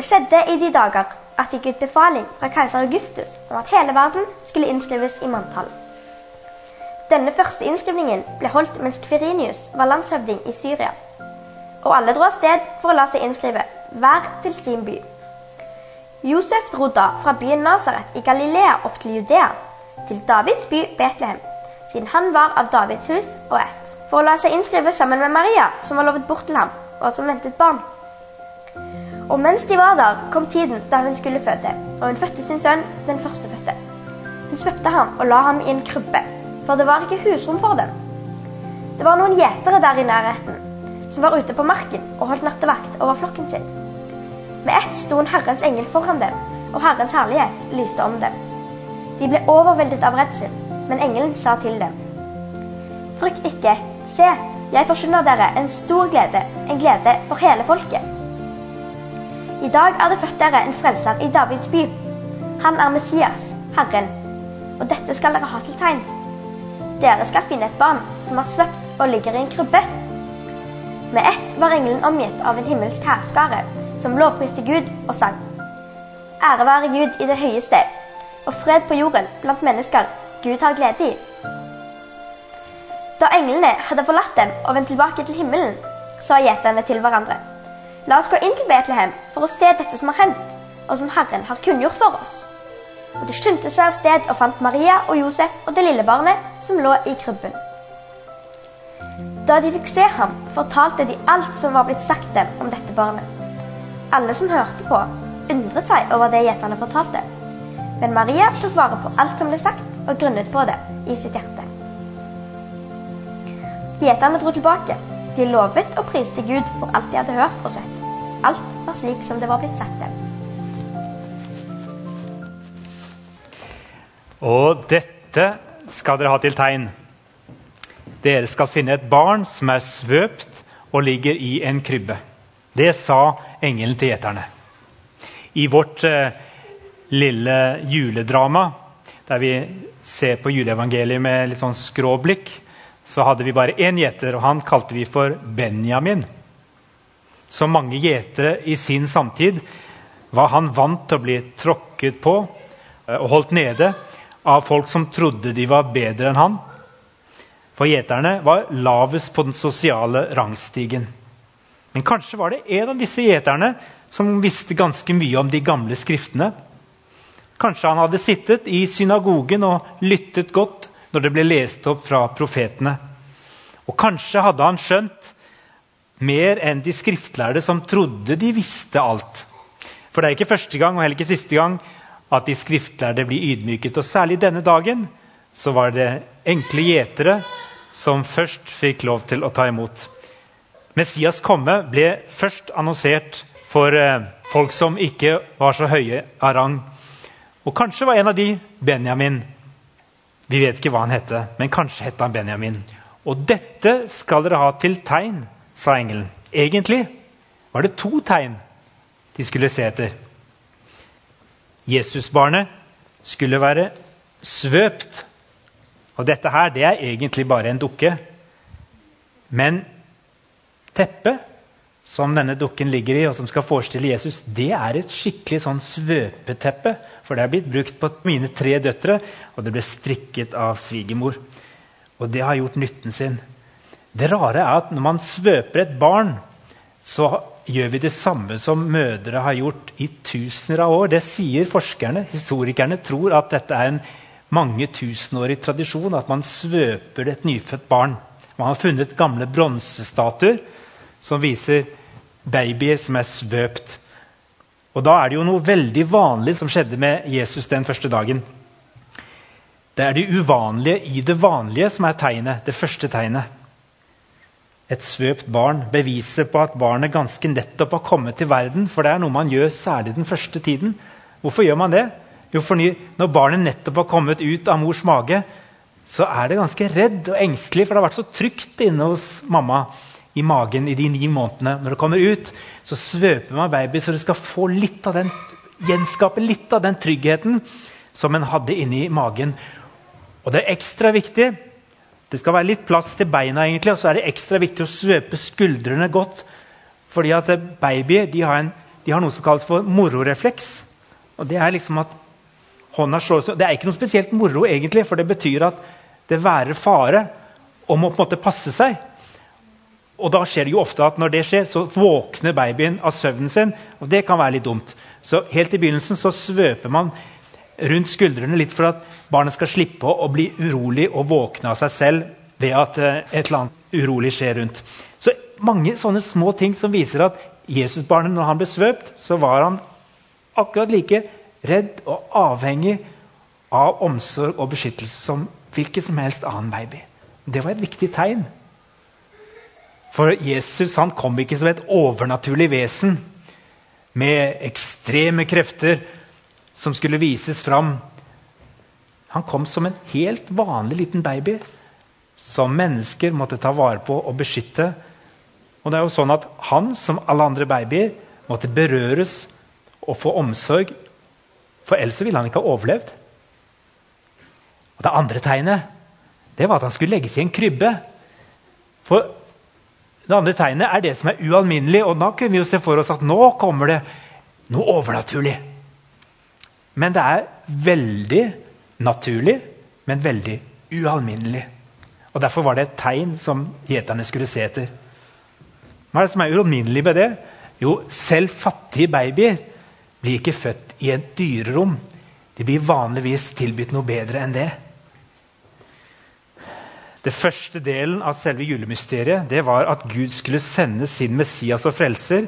Det skjedde i de dager at det gikk ut befaling fra keiser Augustus om at hele verden skulle innskrives i manntall. Denne første innskrivningen ble holdt mens Kvirinius var landshøvding i Syria. Og alle dro av sted for å la seg innskrive, hver til sin by. Josef dro da fra byen Nasaret i Galilea opp til Judea, til Davids by Betlehem, siden han var av Davids hus og ett, for å la seg innskrive sammen med Maria, som var lovet bort til ham, og som ventet barn. Og mens de var der, kom tiden da hun skulle føde, og hun fødte sin sønn, den førstefødte. Hun svøpte ham og la ham i en krybbe, for det var ikke husrom for dem. Det var noen gjetere der i nærheten, som var ute på marken og holdt nattevakt over flokken sin. Med ett sto en Herrens engel foran dem, og Herrens herlighet lyste om dem. De ble overveldet av redsel, men engelen sa til dem. Frykt ikke, se, jeg forsyner dere en stor glede, en glede for hele folket. I dag er det født dere en frelser i Davids by. Han er Messias, Herren. Og dette skal dere ha til tegn. Dere skal finne et barn som er svøpt og ligger i en krybbe. Med ett var engelen omgitt av en himmelsk hærskare, som lovpriste Gud og sang. Ære være Gud i det høyeste, og fred på jorden blant mennesker Gud har glede i. Da englene hadde forlatt dem og vendt tilbake til himmelen, sa gjeterne til hverandre. La oss gå inn til Betlehem for å se dette som har hendt, og som Herren har kunngjort for oss. Og de skyndte seg av sted og fant Maria og Josef og det lille barnet som lå i krybben. Da de fikk se ham, fortalte de alt som var blitt sagt dem om dette barnet. Alle som hørte på, undret seg over det gjeterne fortalte. Men Maria tok vare på alt som ble sagt, og grunnet på det i sitt hjerte. Gjeterne dro tilbake. De lovet og priste Gud for alt de hadde hørt og sett. Alt var slik som det var blitt sagt dem. Og dette skal dere ha til tegn. Dere skal finne et barn som er svøpt og ligger i en krybbe. Det sa engelen til gjeterne. I vårt eh, lille juledrama, der vi ser på juleevangeliet med litt sånn skråblikk, så hadde vi bare én gjeter, og han kalte vi for Benjamin som mange gjetere i sin samtid, var han vant til å bli tråkket på eh, og holdt nede av folk som trodde de var bedre enn han. For gjeterne var lavest på den sosiale rangstigen. Men kanskje var det en av disse gjeterne som visste ganske mye om de gamle skriftene. Kanskje han hadde sittet i synagogen og lyttet godt når det ble lest opp fra profetene. Og kanskje hadde han skjønt mer enn de skriftlærde som trodde de visste alt. For det er ikke første gang og heller ikke siste gang at de skriftlærde blir ydmyket. Og særlig denne dagen så var det enkle gjetere som først fikk lov til å ta imot. Messias komme ble først annonsert for eh, folk som ikke var så høye av rang. Og kanskje var en av de Benjamin. Vi vet ikke hva han hette, men kanskje het han Benjamin. Og dette skal dere ha til tegn sa engelen. Egentlig var det to tegn de skulle se etter. Jesusbarnet skulle være svøpt. Og dette her, det er egentlig bare en dukke. Men teppet som denne dukken ligger i, og som skal forestille Jesus, det er et skikkelig sånn svøpeteppe. For det er blitt brukt på mine tre døtre, og det ble strikket av svigermor. Og det har gjort nytten sin. Det rare er at når man svøper et barn, så gjør vi det samme som mødre har gjort i tusener av år. Det sier forskerne. Historikerne tror at dette er en mange tusenårig tradisjon at man svøper et nyfødt barn. Man har funnet gamle bronsestatuer som viser babyer som er svøpt. Og Da er det jo noe veldig vanlig som skjedde med Jesus den første dagen. Det er det uvanlige i det vanlige som er tegnet, det første tegnet et svøpt barn beviser på at barnet ganske nettopp har kommet til verden. For det er noe man gjør særlig den første tiden. Hvorfor gjør man det? Jo, for Når barnet nettopp har kommet ut av mors mage, så er det ganske redd og engstelig, for det har vært så trygt inne hos mamma i magen i de ni månedene. Når det kommer ut, så svøper man baby så det skal få litt av den, gjenskape litt av den tryggheten som en hadde inni magen. Og det er ekstra viktig det skal være litt plass til beina, egentlig, og så er det ekstra viktig å svøpe skuldrene godt. Fordi at babyer har en de har noe som kalles for mororefleks. Og Det er liksom at hånda slår Det er ikke noe spesielt moro, egentlig, for det betyr at det værer fare og må på en måte passe seg. Og da skjer det jo ofte at når det skjer, så våkner babyen av søvnen sin. og det kan være litt dumt. Så helt i begynnelsen så svøper man rundt skuldrene litt for at barnet skal slippe å bli urolig og våkne av seg selv ved at eh, et eller annet urolig skjer rundt. Så mange sånne små ting som viser at Jesusbarnet, når han ble svøpt, så var han akkurat like redd og avhengig av omsorg og beskyttelse som hvilken som helst annen baby. Det var et viktig tegn. For Jesus han kom ikke som et overnaturlig vesen med ekstreme krefter som skulle vises fram. Han kom som en helt vanlig liten baby som mennesker måtte ta vare på og beskytte. Og det er jo sånn at Han, som alle andre babyer, måtte berøres og få omsorg. For ellers ville han ikke ha overlevd. Og Det andre tegnet det var at han skulle legges i en krybbe. For det andre tegnet er det som er ualminnelig. Og da kunne vi jo se for oss at nå kommer det noe overnaturlig. Men det er veldig naturlig, men veldig ualminnelig. Og Derfor var det et tegn som gjeterne skulle se etter. Hva er det som er ualminnelig med det? Jo, selv fattige babyer blir ikke født i et dyrerom. De blir vanligvis tilbudt noe bedre enn det. Det første delen av selve julemysteriet det var at Gud skulle sende sin Messias og frelser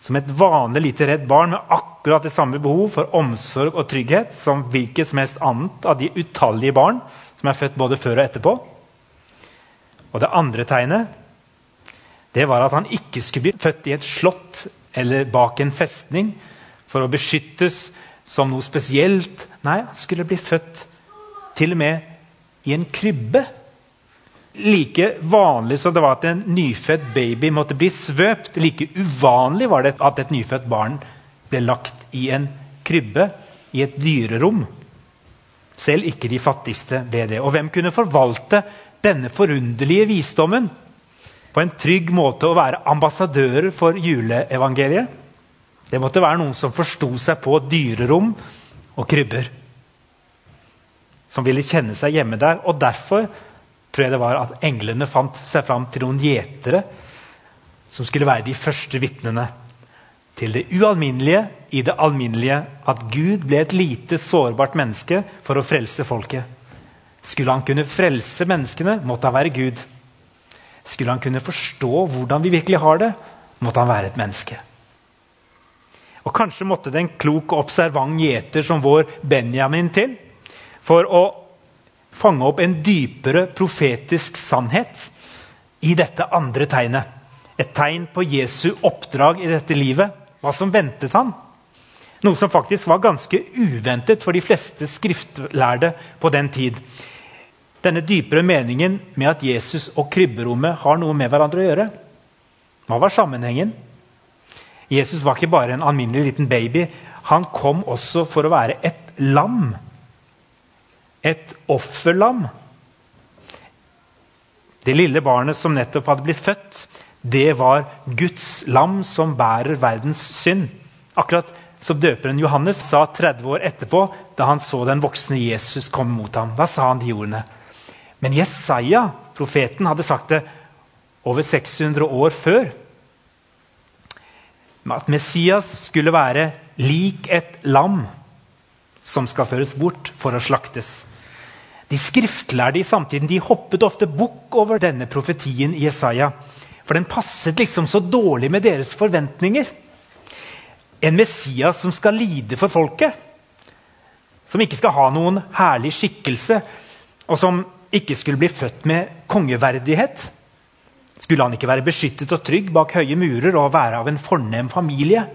som et vanlig lite redd barn med akkurat det samme behov for omsorg og trygghet som hvilket som helst annet av de utallige barn som er født både før og etterpå. Og det andre tegnet det var at han ikke skulle bli født i et slott eller bak en festning for å beskyttes som noe spesielt. Nei, han skulle bli født til og med i en krybbe. Like vanlig som det var at en nyfødt baby måtte bli svøpt, like uvanlig var det at et nyfødt barn ble lagt i en krybbe i et dyrerom. Selv ikke de fattigste ble det. Og hvem kunne forvalte denne forunderlige visdommen på en trygg måte å være ambassadører for juleevangeliet? Det måtte være noen som forsto seg på dyrerom og krybber som ville kjenne seg hjemme der. Og derfor tror jeg det var at englene fant seg fram til noen gjetere som skulle være de første vitnene til det ualminnelige i det alminnelige. At Gud ble et lite, sårbart menneske for å frelse folket. Skulle han kunne frelse menneskene, måtte han være Gud. Skulle han kunne forstå hvordan vi virkelig har det, måtte han være et menneske. Og Kanskje måtte det en klok og observant gjeter som vår Benjamin til for å fange opp en dypere profetisk sannhet i dette andre tegnet. Et tegn på Jesu oppdrag i dette livet. Hva som ventet han. Noe som faktisk var ganske uventet for de fleste skriftlærde på den tid. Denne dypere meningen med at Jesus og krybberommet har noe med hverandre å gjøre. Hva var sammenhengen? Jesus var ikke bare en alminnelig liten baby. Han kom også for å være et lam et offerlam. Det lille barnet som nettopp hadde blitt født, det var Guds lam som bærer verdens synd. Akkurat som døperen Johannes sa 30 år etterpå, da han så den voksne Jesus komme mot ham. Hva sa han de ordene? Men Jesaja, profeten, hadde sagt det over 600 år før. At Messias skulle være lik et lam som skal føres bort for å slaktes. De skriftlærde i samtiden de hoppet ofte bukk over denne profetien i Jesaja. For den passet liksom så dårlig med deres forventninger. En Messias som skal lide for folket. Som ikke skal ha noen herlig skikkelse, og som ikke skulle bli født med kongeverdighet. Skulle han ikke være beskyttet og trygg bak høye murer og være av en fornem familie?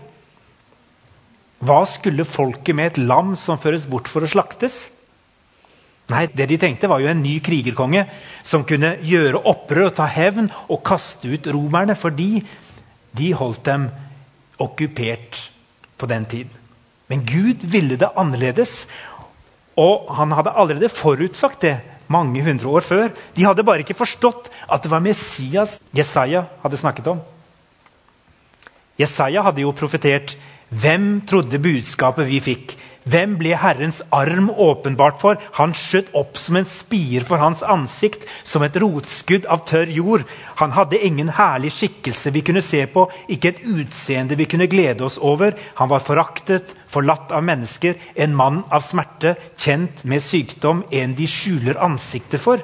Hva skulle folket med et lam som føres bort for å slaktes? Nei, det de tenkte var jo en ny krigerkonge som kunne gjøre opprør og ta hevn og kaste ut romerne, fordi de holdt dem okkupert på den tid. Men Gud ville det annerledes, og han hadde allerede forutsagt det mange hundre år før. De hadde bare ikke forstått at det var Messias Jesaja hadde snakket om. Jesaja hadde jo profetert hvem trodde budskapet vi fikk? Hvem ble Herrens arm åpenbart for? Han skjøt opp som en spier for hans ansikt, som et rotskudd av tørr jord. Han hadde ingen herlig skikkelse vi kunne se på, ikke et utseende vi kunne glede oss over. Han var foraktet, forlatt av mennesker, en mann av smerte, kjent med sykdom, en de skjuler ansiktet for.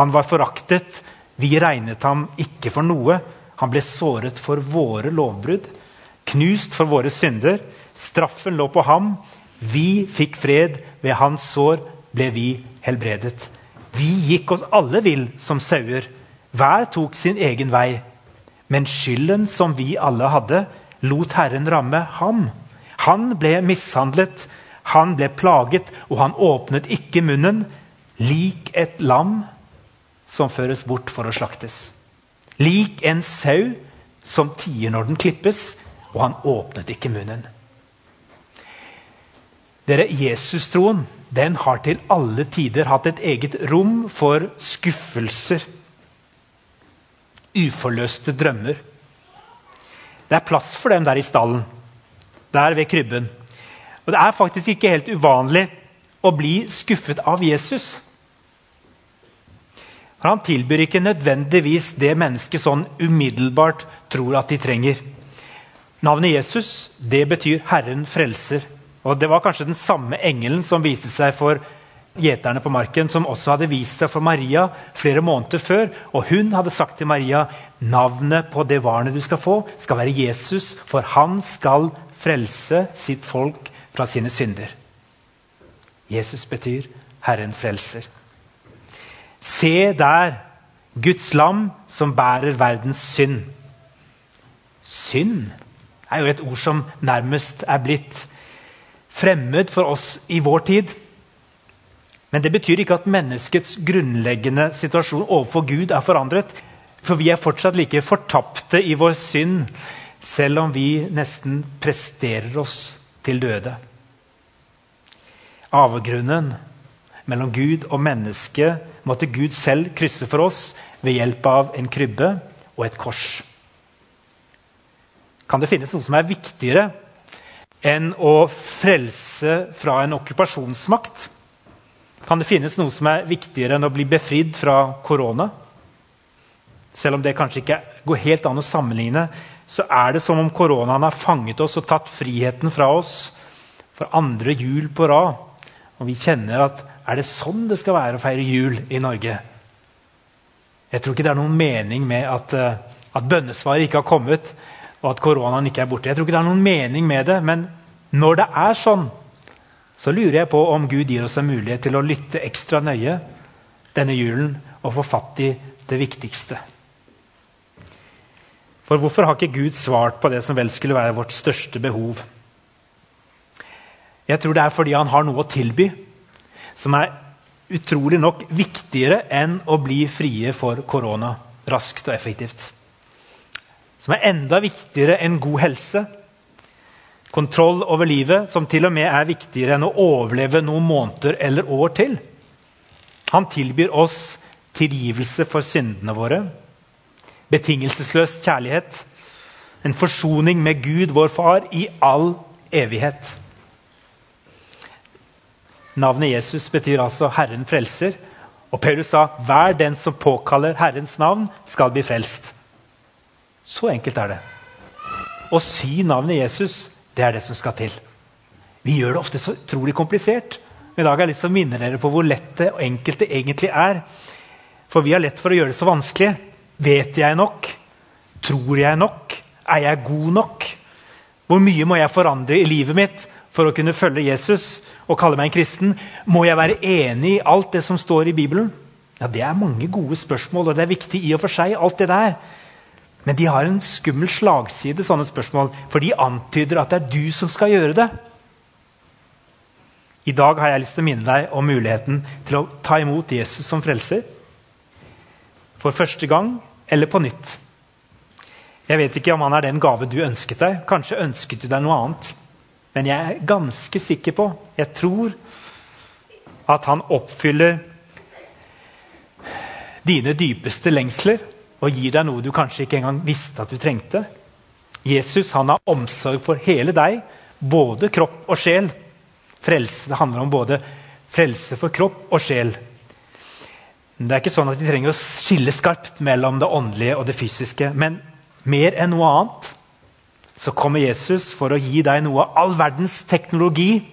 Han var foraktet, vi regnet ham ikke for noe. Han ble såret for våre lovbrudd, knust for våre synder. Straffen lå på ham vi fikk fred, ved hans sår ble vi helbredet. Vi gikk oss alle vill som sauer. Hver tok sin egen vei. Men skylden som vi alle hadde, lot Herren ramme ham. Han ble mishandlet, han ble plaget, og han åpnet ikke munnen, lik et lam som føres bort for å slaktes. Lik en sau som tier når den klippes, og han åpnet ikke munnen. Dere, Jesus-troen den har til alle tider hatt et eget rom for skuffelser. Uforløste drømmer. Det er plass for dem der i stallen, der ved krybben. Og Det er faktisk ikke helt uvanlig å bli skuffet av Jesus. For Han tilbyr ikke nødvendigvis det mennesket sånn umiddelbart tror at de trenger. Navnet Jesus det betyr 'Herren frelser'. Og Det var kanskje den samme engelen som viste seg for gjeterne på marken, som også hadde vist seg for Maria flere måneder før. Og hun hadde sagt til Maria navnet på det barnet du skal få, skal være Jesus, for han skal frelse sitt folk fra sine synder. Jesus betyr 'Herren frelser'. Se der Guds lam som bærer verdens synd. Synd er jo et ord som nærmest er blitt fremmed for oss i vår tid. Men det betyr ikke at menneskets grunnleggende situasjon overfor Gud er forandret. For vi er fortsatt like fortapte i vår synd, selv om vi nesten presterer oss til døde. Avgrunnen mellom Gud og menneske måtte Gud selv krysse for oss ved hjelp av en krybbe og et kors. Kan det finnes noe som er viktigere enn å frelse fra en okkupasjonsmakt? Kan det finnes noe som er viktigere enn å bli befridd fra korona? Selv om det kanskje ikke går helt an å sammenligne, så er det som om koronaen har fanget oss og tatt friheten fra oss for andre jul på rad. Og vi kjenner at er det sånn det skal være å feire jul i Norge? Jeg tror ikke det er noen mening med at, eh, at bønnesvaret ikke har kommet og at koronaen ikke er borte. Jeg tror ikke det er noen mening med det, men når det er sånn, så lurer jeg på om Gud gir oss en mulighet til å lytte ekstra nøye denne julen og få fatt i det viktigste. For hvorfor har ikke Gud svart på det som vel skulle være vårt største behov? Jeg tror det er fordi han har noe å tilby som er utrolig nok viktigere enn å bli frie for korona raskt og effektivt som er enda viktigere enn god helse. Kontroll over livet, som til og med er viktigere enn å overleve noen måneder eller år til. Han tilbyr oss tilgivelse for syndene våre, betingelsesløs kjærlighet, en forsoning med Gud, vår Far, i all evighet. Navnet Jesus betyr altså 'Herren frelser'. Og Paulus sa 'Hver den som påkaller Herrens navn, skal bli frelst'. Så enkelt er det. Å si navnet Jesus, det er det som skal til. Vi gjør det ofte så utrolig komplisert. I dag har jeg lyst til å minne dere på hvor lett det og enkelt det egentlig er. For vi har lett for å gjøre det så vanskelig. Vet jeg nok? Tror jeg nok? Er jeg god nok? Hvor mye må jeg forandre i livet mitt for å kunne følge Jesus og kalle meg en kristen? Må jeg være enig i alt det som står i Bibelen? Ja, Det er mange gode spørsmål, og det er viktig i og for seg. alt det der. Men de har en skummel slagside, sånne spørsmål, for de antyder at det er du som skal gjøre det. I dag har jeg lyst til å minne deg om muligheten til å ta imot Jesus som frelser. For første gang eller på nytt. Jeg vet ikke om han er den gave du ønsket deg. Kanskje ønsket du deg noe annet. Men jeg er ganske sikker på, jeg tror, at han oppfyller dine dypeste lengsler og gir deg noe du kanskje ikke engang visste at du trengte. Jesus han har omsorg for hele deg, både kropp og sjel. Frelse det handler om både frelse for kropp og sjel. Det er ikke sånn at De trenger å skille skarpt mellom det åndelige og det fysiske. Men mer enn noe annet så kommer Jesus for å gi deg noe av all verdens teknologi,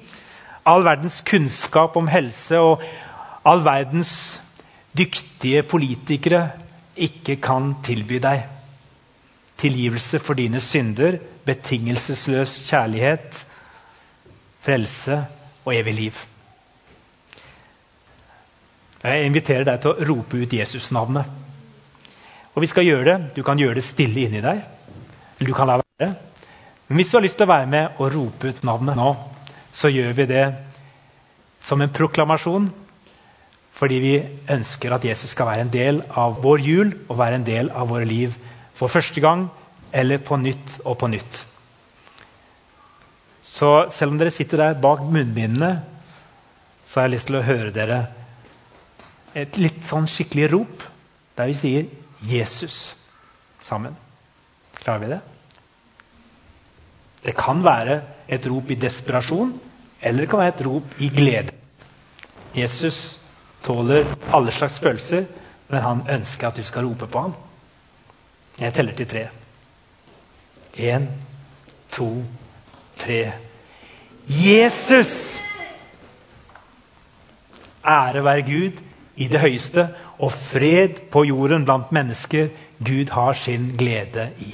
all verdens kunnskap om helse og all verdens dyktige politikere ikke kan tilby deg. Tilgivelse for dine synder, betingelsesløs kjærlighet, frelse og evig liv. Jeg inviterer deg til å rope ut Jesus-navnet. Og vi skal gjøre det. Du kan gjøre det stille inni deg. Eller du kan la være. Men hvis du har lyst til å være med og rope ut navnet nå, så gjør vi det som en proklamasjon. Fordi vi ønsker at Jesus skal være en del av vår jul og være en del av våre liv for første gang eller på nytt og på nytt. Så selv om dere sitter der bak munnbindene, så har jeg lyst til å høre dere et litt sånn skikkelig rop der vi sier 'Jesus' sammen. Klarer vi det? Det kan være et rop i desperasjon, eller det kan være et rop i glede. Jesus tåler alle slags følelser, men han ønsker at du skal rope på ham. Jeg teller til tre. Én, to, tre. Jesus! Ære være Gud i det høyeste og fred på jorden blant mennesker Gud har sin glede i.